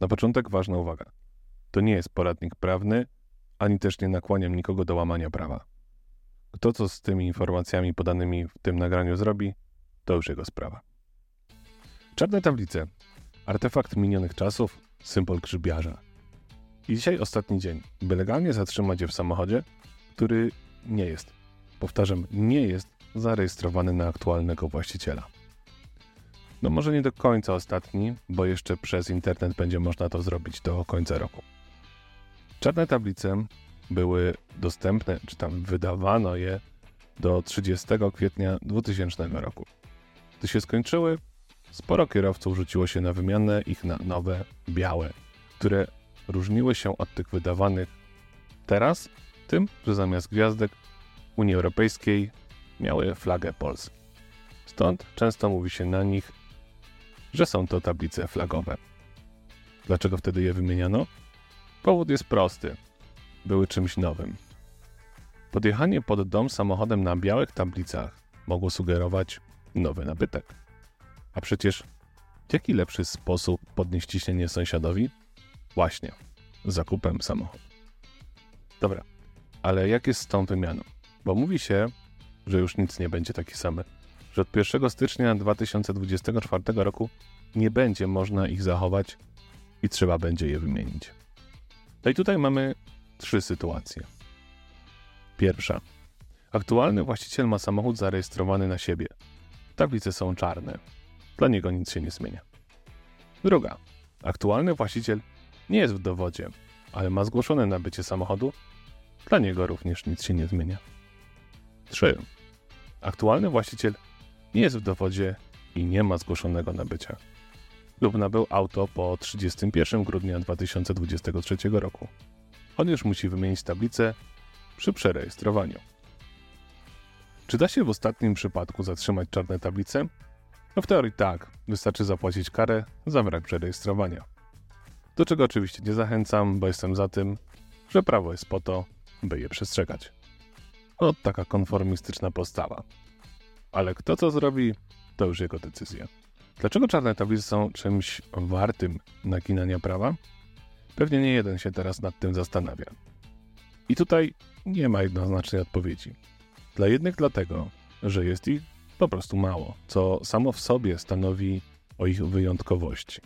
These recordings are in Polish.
Na początek ważna uwaga. To nie jest poradnik prawny, ani też nie nakłaniam nikogo do łamania prawa. Kto co z tymi informacjami podanymi w tym nagraniu zrobi, to już jego sprawa. Czarne tablice. Artefakt minionych czasów, symbol grzybiarza. I dzisiaj ostatni dzień, by legalnie zatrzymać je w samochodzie, który nie jest, powtarzam, nie jest zarejestrowany na aktualnego właściciela. No może nie do końca ostatni, bo jeszcze przez internet będzie można to zrobić do końca roku. Czarne tablice były dostępne, czy tam wydawano je do 30 kwietnia 2000 roku. Gdy się skończyły, sporo kierowców rzuciło się na wymianę ich na nowe, białe, które różniły się od tych wydawanych teraz tym, że zamiast gwiazdek Unii Europejskiej miały flagę Polski. Stąd często mówi się na nich, że są to tablice flagowe. Dlaczego wtedy je wymieniano? Powód jest prosty. Były czymś nowym. Podjechanie pod dom samochodem na białych tablicach mogło sugerować nowy nabytek. A przecież jaki lepszy sposób podnieść ciśnienie sąsiadowi? Właśnie, zakupem samochodu. Dobra, ale jak jest z tą wymianą? Bo mówi się, że już nic nie będzie takie same. Że od 1 stycznia 2024 roku nie będzie można ich zachować i trzeba będzie je wymienić. No i tutaj mamy trzy sytuacje. Pierwsza. Aktualny właściciel ma samochód zarejestrowany na siebie. Tablice są czarne. Dla niego nic się nie zmienia. Druga. Aktualny właściciel nie jest w dowodzie, ale ma zgłoszone nabycie samochodu. Dla niego również nic się nie zmienia. 3. Aktualny właściciel nie jest w dowodzie i nie ma zgłoszonego nabycia. Lub nabył auto po 31 grudnia 2023 roku. On już musi wymienić tablicę przy przerejestrowaniu. Czy da się w ostatnim przypadku zatrzymać czarne tablice? No w teorii tak, wystarczy zapłacić karę za brak przerejestrowania. Do czego oczywiście nie zachęcam, bo jestem za tym, że prawo jest po to, by je przestrzegać. O, taka konformistyczna postawa. Ale kto co zrobi, to już jego decyzja. Dlaczego czarne tablice są czymś wartym naginania prawa? Pewnie nie jeden się teraz nad tym zastanawia. I tutaj nie ma jednoznacznej odpowiedzi. Dla jednych dlatego, że jest ich po prostu mało, co samo w sobie stanowi o ich wyjątkowości.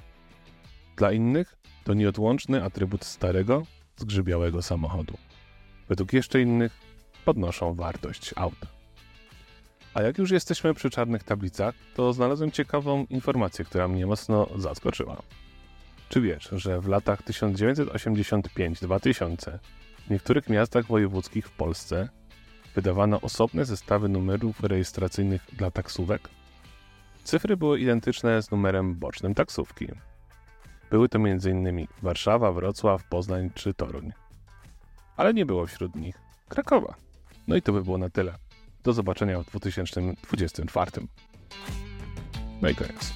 Dla innych to nieodłączny atrybut starego, zgrzybiałego samochodu. Według jeszcze innych podnoszą wartość auta. A jak już jesteśmy przy czarnych tablicach, to znalazłem ciekawą informację, która mnie mocno zaskoczyła. Czy wiesz, że w latach 1985-2000 w niektórych miastach wojewódzkich w Polsce wydawano osobne zestawy numerów rejestracyjnych dla taksówek? Cyfry były identyczne z numerem bocznym taksówki. Były to m.in. Warszawa, Wrocław, Poznań czy Toruń. Ale nie było wśród nich Krakowa. No i to by było na tyle. Do zobaczenia w 2024. No i koniec.